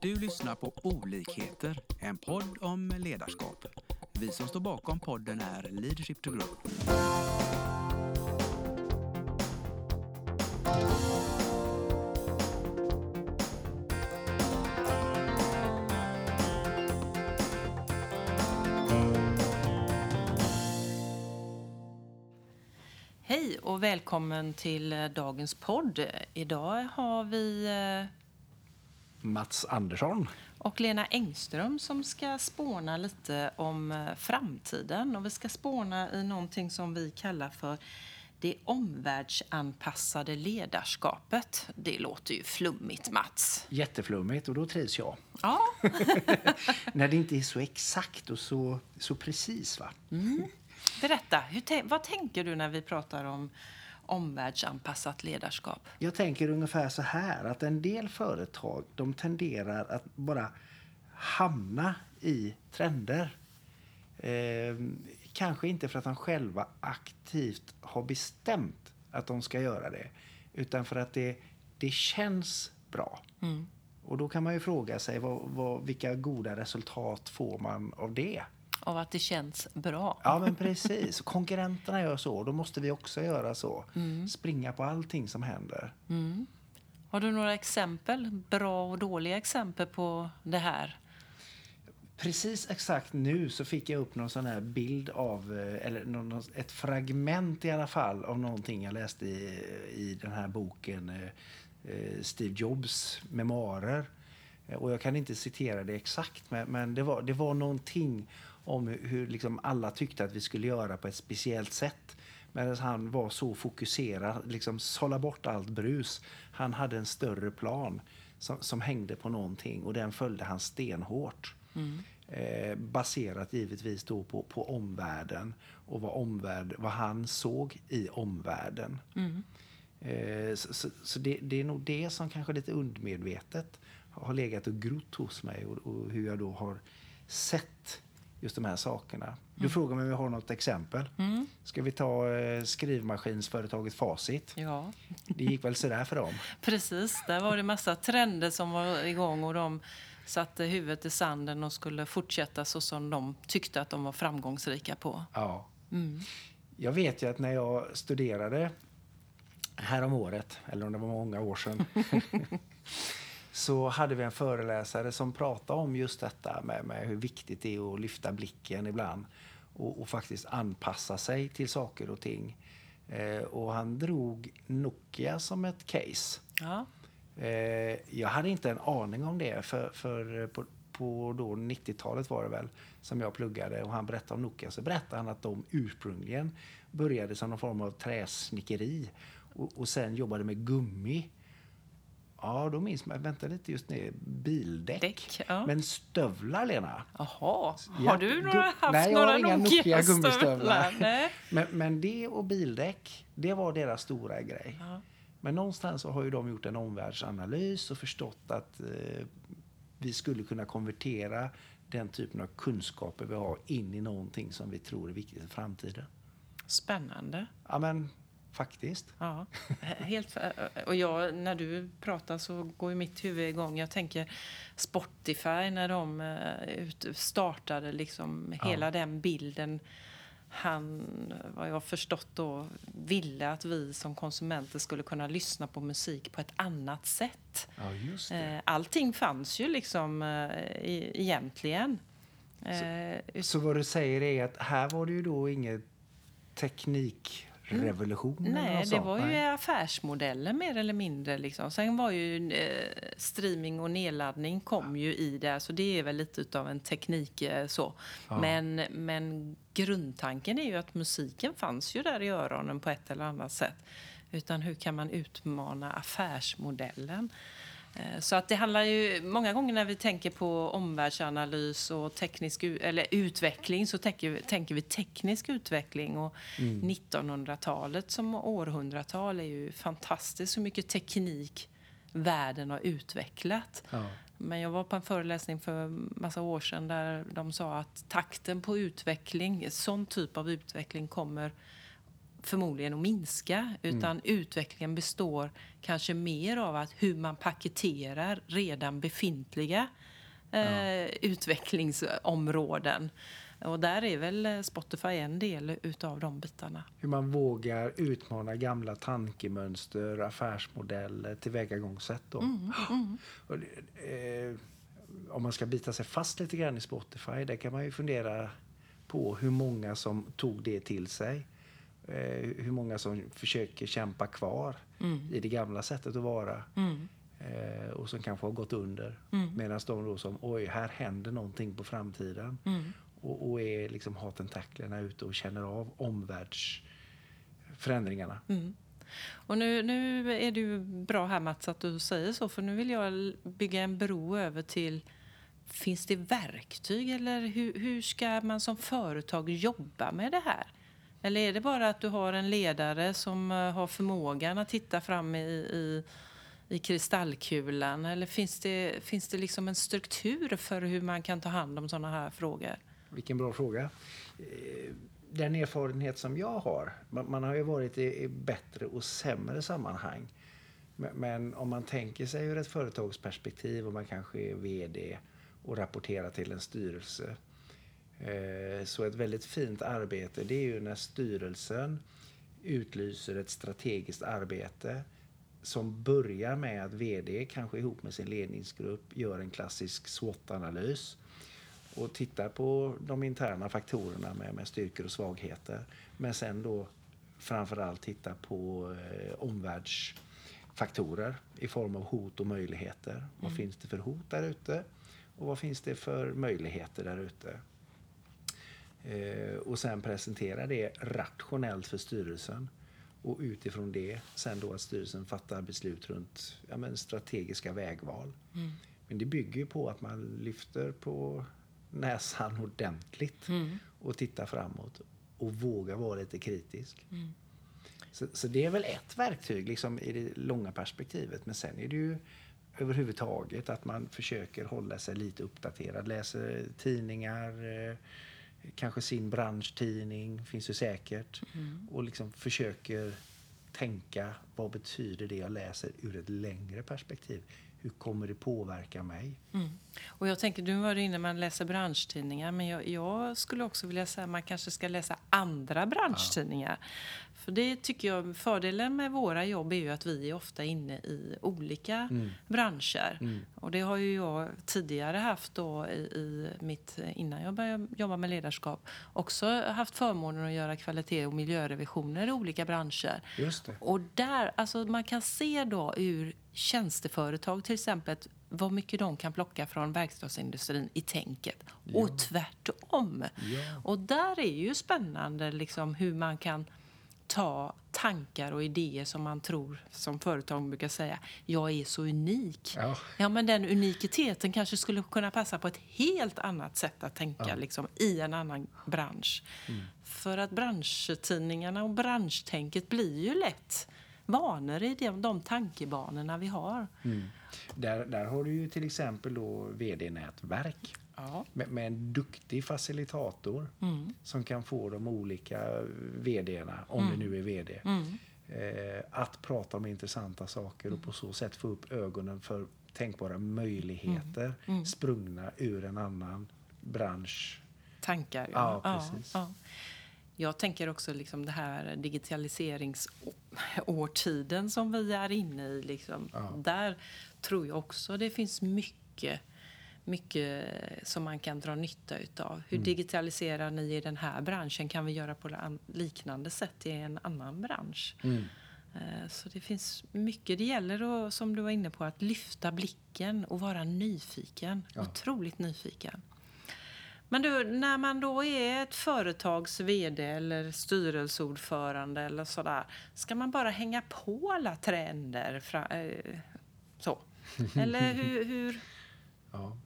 Du lyssnar på Olikheter, en podd om ledarskap. Vi som står bakom podden är Leadership to Grow. Hej och välkommen till eh, dagens podd. Idag har vi eh, Mats Andersson. och Lena Engström som ska spåna lite om eh, framtiden. Och vi ska spåna i någonting som vi kallar för det omvärldsanpassade ledarskapet. Det låter ju flummigt, Mats. Jätteflummigt och då trivs jag. Ja, När det inte är så exakt och så, så precis. va? berätta. Hur vad tänker du när vi pratar om omvärldsanpassat ledarskap? Jag tänker ungefär så här att en del företag de tenderar att bara hamna i trender. Eh, kanske inte för att de själva aktivt har bestämt att de ska göra det utan för att det, det känns bra. Och då kan man ju fråga sig vad, vad, vilka goda resultat får man av det? Av att det känns bra. Ja, men precis. Konkurrenterna gör så, då måste vi också göra så. Springa på allting som händer. Har du några exempel, bra och dåliga exempel på det här? Precis exakt nu så fick jag upp någon sån här bild av, eh, eller någon, ett fragment i alla fall av någonting jag läste i, i den här boken eh, eh, Steve Jobs memoarer. Och jag kan inte citera det exakt, men, men det, var, det var någonting om hur, liksom alla tyckte att vi skulle göra på ett speciellt sätt. Medan han var så fokuserad, liksom sålla bort allt brus. Han hade en större plan som, som hängde på någonting och den följde han stenhårt. Eh, baserat givetvis då på, på omvärlden och vad, omvärld, vad han såg i omvärlden. Eh, så så, så det, det är nog det som kanske lite undermedvetet har legat och grott hos mig och, och hur jag då har sett just de här sakerna. Du frågar mig om jag har något exempel. Ska vi ta eh, skrivmaskinsföretaget Facit? Ja, Det gick väl sådär för dem. precis. Där var det massa trender som var igång och de satte huvudet i sanden och skulle fortsätta så som de tyckte att de var framgångsrika på. Ja. Jag vet ju att när jag studerade härom året, eller om det var många år sedan, så hade vi en föreläsare som pratade om just detta med, med hur viktigt det är att lyfta blicken ibland och, och faktiskt anpassa sig till saker och ting. Eh, och han drog Nokia som ett case. Ja, Eh, jag hade inte en aning om det, för, för på, på då 90-talet var det väl som jag pluggade och han berättade om Nokia. Så berättade han att de ursprungligen började som någon form av träsnickeri och, och sen jobbade med gummi. Ja, då minns man, vänta lite just nu, bildäck. Däck, ja. Men stövlar, Lena? Jaha, Ja, har du några, haft Nej, jag några har inga Nokia gummistövlar. Nej. Men, men det och bildäck, det var deras stora grej. Ja. Men någonstans så har ju de gjort en omvärldsanalys och förstått att eh, vi skulle kunna konvertera den typen av kunskaper vi har in i någonting som vi tror är viktigt i framtiden. Spännande. Ja, men faktiskt. Ja, helt, och jag, när du pratar så går ju mitt huvud igång. Jag tänker Spotify när de eh, startade liksom hela den bilden. Han, vad jag har förstått då, ville att vi som konsumenter skulle kunna lyssna på musik på ett annat sätt. Ja, just Eh, Allting fanns ju liksom eh, egentligen. Eh, Så vad du säger är att här var det ju då ingen teknikrevolution? eller Nej, det var ju nej. affärsmodeller mer eller mindre. Liksom. Sen var ju eh, streaming och nedladdning kom ju i det, så det är väl lite utav en teknik eh, så. Men, men grundtanken är ju att musiken fanns ju där i öronen på ett eller annat sätt. Utan hur kan man utmana affärsmodellen? Eh, Så att det handlar ju, många gånger när vi tänker på omvärldsanalys och teknisk eller utveckling så tänker, vi- tänker vi teknisk utveckling. Och 1900-talet som århundratal är ju fantastiskt hur mycket teknik världen har utvecklat. Ja. Men jag var på en föreläsning för massa år sedan där de sa att takten på utveckling, sån typ av utveckling kommer förmodligen att minska. Utan utvecklingen består kanske mer av att hur man paketerar redan befintliga eh, utvecklingsområden. Och där är väl Spotify en del utav de bitarna. Hur man vågar utmana gamla tankemönster, affärsmodeller, tillvägagångssätt. Då. Och, det, eh, om man ska bita sig fast lite grann i Spotify, där kan man ju fundera på hur många som tog det till sig. Eh, hur många som försöker kämpa kvar i det gamla sättet att vara. Eh, och som kanske har gått under. Medan de då som, oj, här händer någonting på framtiden. Och, och är liksom har tentaklerna ute och känner av omvärldsförändringarna. Och nu, nu är det ju bra här Mats att du säger så för nu vill jag bygga en bro över till Finns det verktyg eller hur, hur ska man som företag jobba med det här? Eller är det bara att du har en ledare som eh, har förmågan att titta fram i, i, i kristallkulan? Eller finns det, finns det liksom en struktur för hur man kan ta hand om sådana här frågor? Vilken bra fråga. Eh, den erfarenhet som jag har, man, man har ju varit i, i bättre och sämre sammanhang. Men, men om man tänker sig ur ett företagsperspektiv och man kanske är VD och rapporterar till en styrelse. Eh, Så ett väldigt fint arbete det är ju när styrelsen utlyser ett strategiskt arbete som börjar med att VD, kanske ihop med sin ledningsgrupp, gör en klassisk SWOT-analys och tittar på de interna faktorerna med, med styrkor och svagheter. Men sen då framförallt tittar på eh, omvärldsfaktorer i form av hot och möjligheter. Vad finns det för hot där ute? Och vad finns det för möjligheter där ute? Eh, och sen presentera det rationellt för styrelsen. Och utifrån det sen då att styrelsen fattar beslut runt ja, men strategiska vägval. Men det bygger ju på att man lyfter på näsan ordentligt och tittar framåt och vågar vara lite kritisk. Så, så det är väl ett verktyg liksom, i det långa perspektivet. Men sen är det ju överhuvudtaget att man försöker hålla sig lite uppdaterad. Läser tidningar, eh, kanske sin branschtidning, finns ju säkert. Och liksom försöker tänka vad betyder det jag läser ur ett längre perspektiv? Hur kommer det påverka mig? Och jag tänker, du var inne att läsa branschtidningar, men jag, jag skulle också vilja säga att man kanske ska läsa andra branschtidningar. För det tycker jag, fördelen med våra jobb är ju att vi är ofta inne i olika branscher. Och det har ju jag tidigare haft då i, i mitt, innan jag började jobba med ledarskap, också haft förmånen att göra kvalitet och miljörevisioner i olika branscher. Just det. Och där, alltså man kan se då ur tjänsteföretag till exempel vad mycket de kan plocka från verkstadsindustrin i tänket. Och tvärtom. Ja. Och där är ju spännande liksom hur man kan ta tankar och idéer som man tror, som företag brukar säga, jag är så unik. Ja. Ja, men den unikiteten kanske skulle kunna passa på ett helt annat sätt att tänka liksom, i en annan bransch. För att branschtidningarna och branschtänket blir ju lätt vanor i de, de tankebanorna vi har. Där, där har du ju till exempel då VD-nätverk. Ja. Med, med en duktig facilitator som kan få de olika VDerna, om det nu är VD, eh, att prata om intressanta saker och på så sätt få upp ögonen för tänkbara möjligheter sprungna ur en annan bransch. Tankar. Ja, precis. Jag tänker också liksom det här digitaliseringsårtiden som vi är inne i. Liksom. Där tror jag också det finns mycket mycket som man kan dra nytta utav. Hur digitaliserar ni i den här branschen? Kan vi göra på an- liknande sätt i en annan bransch? Eh, Så det finns mycket. Det gäller, att, som du var inne på, att lyfta blicken och vara nyfiken. Otroligt nyfiken. Men du, när man då är ett företags vd eller styrelseordförande eller sådär, ska man bara hänga på alla trender? Fra, eh, så? Eller hur, hur? Ja.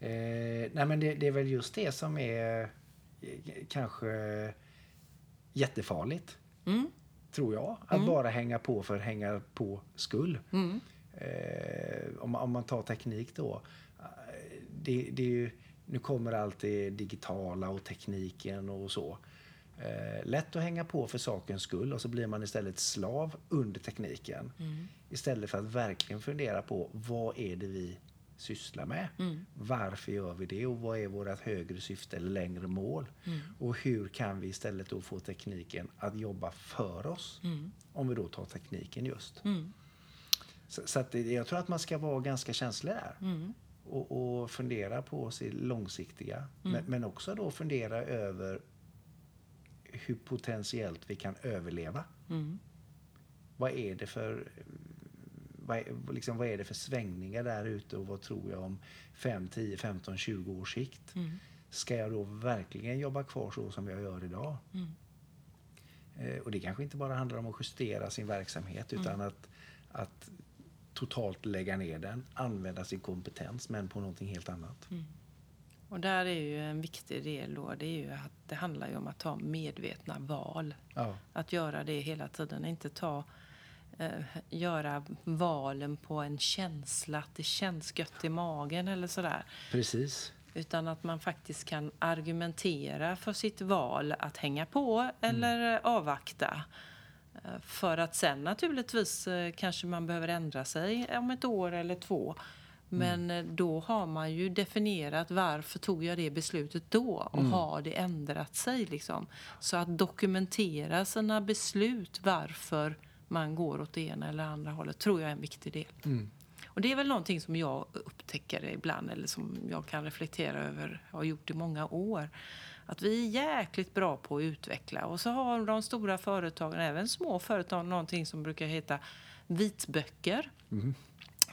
Eh, nej men det, det är väl just det som är eh, kanske jättefarligt. Tror jag. Att bara hänga på för hänga på skull. Eh, om, man- om man tar teknik då. eh, Det, det är ju, nu kommer allt det digitala och tekniken och så. Eh, lätt att hänga på för sakens skull och så blir man istället slav under tekniken. Mm. Istället för att verkligen fundera på vad är det vi sysslar med? Mm. Varför gör vi det och vad är vårt högre syfte eller längre mål? Mm. Och hur kan vi istället då få tekniken att jobba för oss? Mm. Om vi då tar tekniken just. Mm. Så, så att jag tror att man ska vara ganska känslig där. Mm. Och, och fundera på sig långsiktiga. Mm. Men, men också då fundera över hur potentiellt vi kan överleva. Vad är det för vad, är- liksom, vad är det för svängningar där ute och vad tror jag om 5, 10, 15, 20 års sikt? Mm. Ska jag då verkligen jobba kvar så som jag gör idag? Mm. Eh, och det kanske inte bara handlar om att justera sin verksamhet utan att, att totalt lägga ner den, använda sin kompetens men på någonting helt annat. Och där är ju en viktig del då, det är ju att det handlar ju om att ta medvetna val. Ja, Att göra det hela tiden, inte ta eh, göra valen på en känsla, att det känns gött i magen eller sådär. precis. Utan att man faktiskt kan argumentera för sitt val att hänga på eller eh, avvakta. Eh, För att sen naturligtvis eh, kanske man behöver ändra sig om ett år eller två. Men eh, då har man ju definierat varför tog jag det beslutet då och har det ändrat sig liksom. Så att dokumentera sina beslut varför man går åt det ena eller andra hållet tror jag är en viktig del. Mm. Och det är väl någonting som jag upptäcker ibland eller som jag kan reflektera över, har gjort i många år. Att vi är jäkligt bra på att utveckla och så har de stora företagen, även små företag, någonting som brukar heta vitböcker.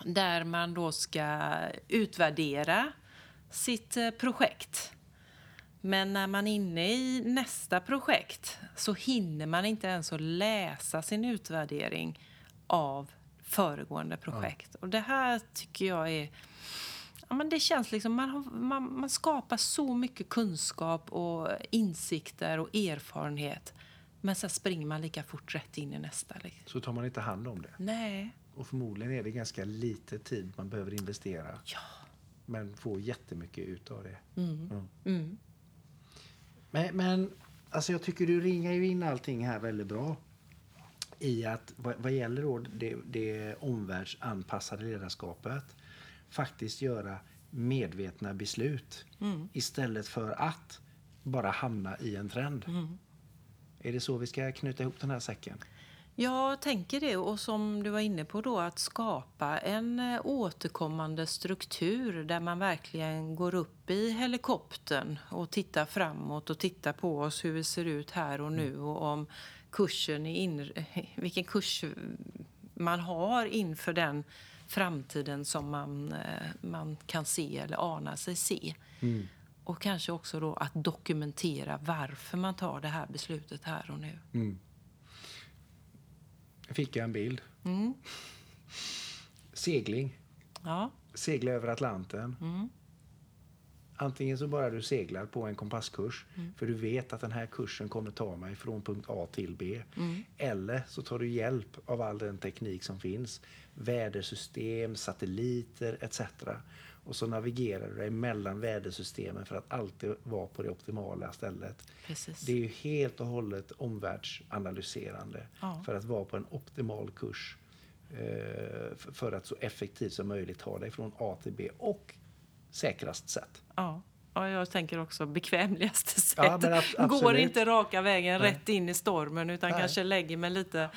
Där man då ska utvärdera sitt eh, projekt. Men när man är inne i nästa projekt så hinner man inte ens att läsa sin utvärdering av föregående projekt. Och det här tycker jag är... Ja, men det känns liksom, man, har, man, man skapar så mycket kunskap och insikter och erfarenhet. Men sen springer man lika fort rätt in i nästa. Liksom. Så tar man inte hand om det. Nej. Och förmodligen är det ganska lite tid man behöver investera. Ja. Men får jättemycket ut av det. Mm. Mm. Mm. Men, men alltså jag tycker du ringar ju in allting här väldigt bra. I att vad, vad gäller då det, det omvärldsanpassade ledarskapet faktiskt göra medvetna beslut Mm. istället för att bara hamna i en trend. Mm. Är det så vi ska knyta ihop den här säcken? Jag tänker det. Och som du var inne på då, att skapa en eh, återkommande struktur där man verkligen går upp i helikoptern och tittar framåt och tittar på oss hur vi ser ut här och nu och om kursen är in, vilken kurs man har inför den framtiden som man, eh, man kan se eller ana sig se. Och kanske också då att dokumentera varför man tar det här beslutet här och nu. Mm. Fick jag en bild. Mm. Segling. Ja. Segla över Atlanten. Mm. Antingen så bara du seglar på en kompasskurs Mm. för du vet att den här kursen kommer ta mig från punkt A till B. Mm. Eller så tar du hjälp av all den teknik som finns. Vädersystem, satelliter etc. Och så navigerar du dig mellan vädersystemen för att alltid vara på det optimala stället. Precis. Det är ju helt och hållet omvärldsanalyserande Ja. för att vara på en optimal kurs eh, för att så effektivt som möjligt ta dig från A till B och säkrast sätt. Ja. ja, jag tänker också bekvämligaste sätt. Ja, ab- Går inte raka vägen Nej. rätt in i stormen utan Nej. kanske lägger mig lite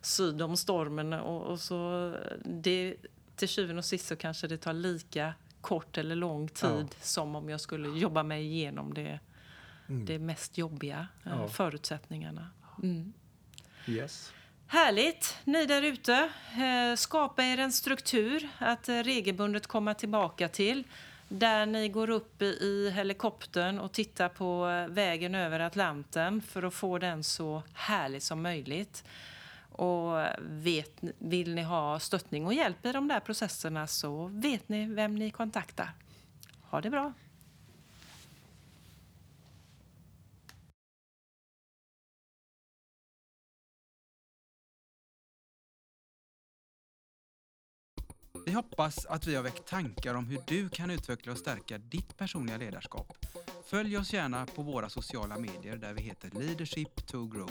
syd om stormen och, och så det, till syvende och sist så kanske det tar lika kort eller lång tid som om jag skulle jobba mig igenom det, det mest jobbiga eh, Ja. förutsättningarna. Mm. Yes. Härligt! Ni där ute, eh, skapa er en struktur att eh, regelbundet komma tillbaka till. Där ni går upp i- helikoptern och tittar på vägen över Atlanten för att få den så härlig som möjligt. Och vet, vill ni ha stöttning och hjälp i de där processerna så vet ni vem ni kontaktar. Ha det bra! Vi hoppas att vi har väckt tankar om hur du kan utveckla och stärka ditt personliga ledarskap. Följ oss gärna på våra sociala medier där vi heter Leadership to Grow.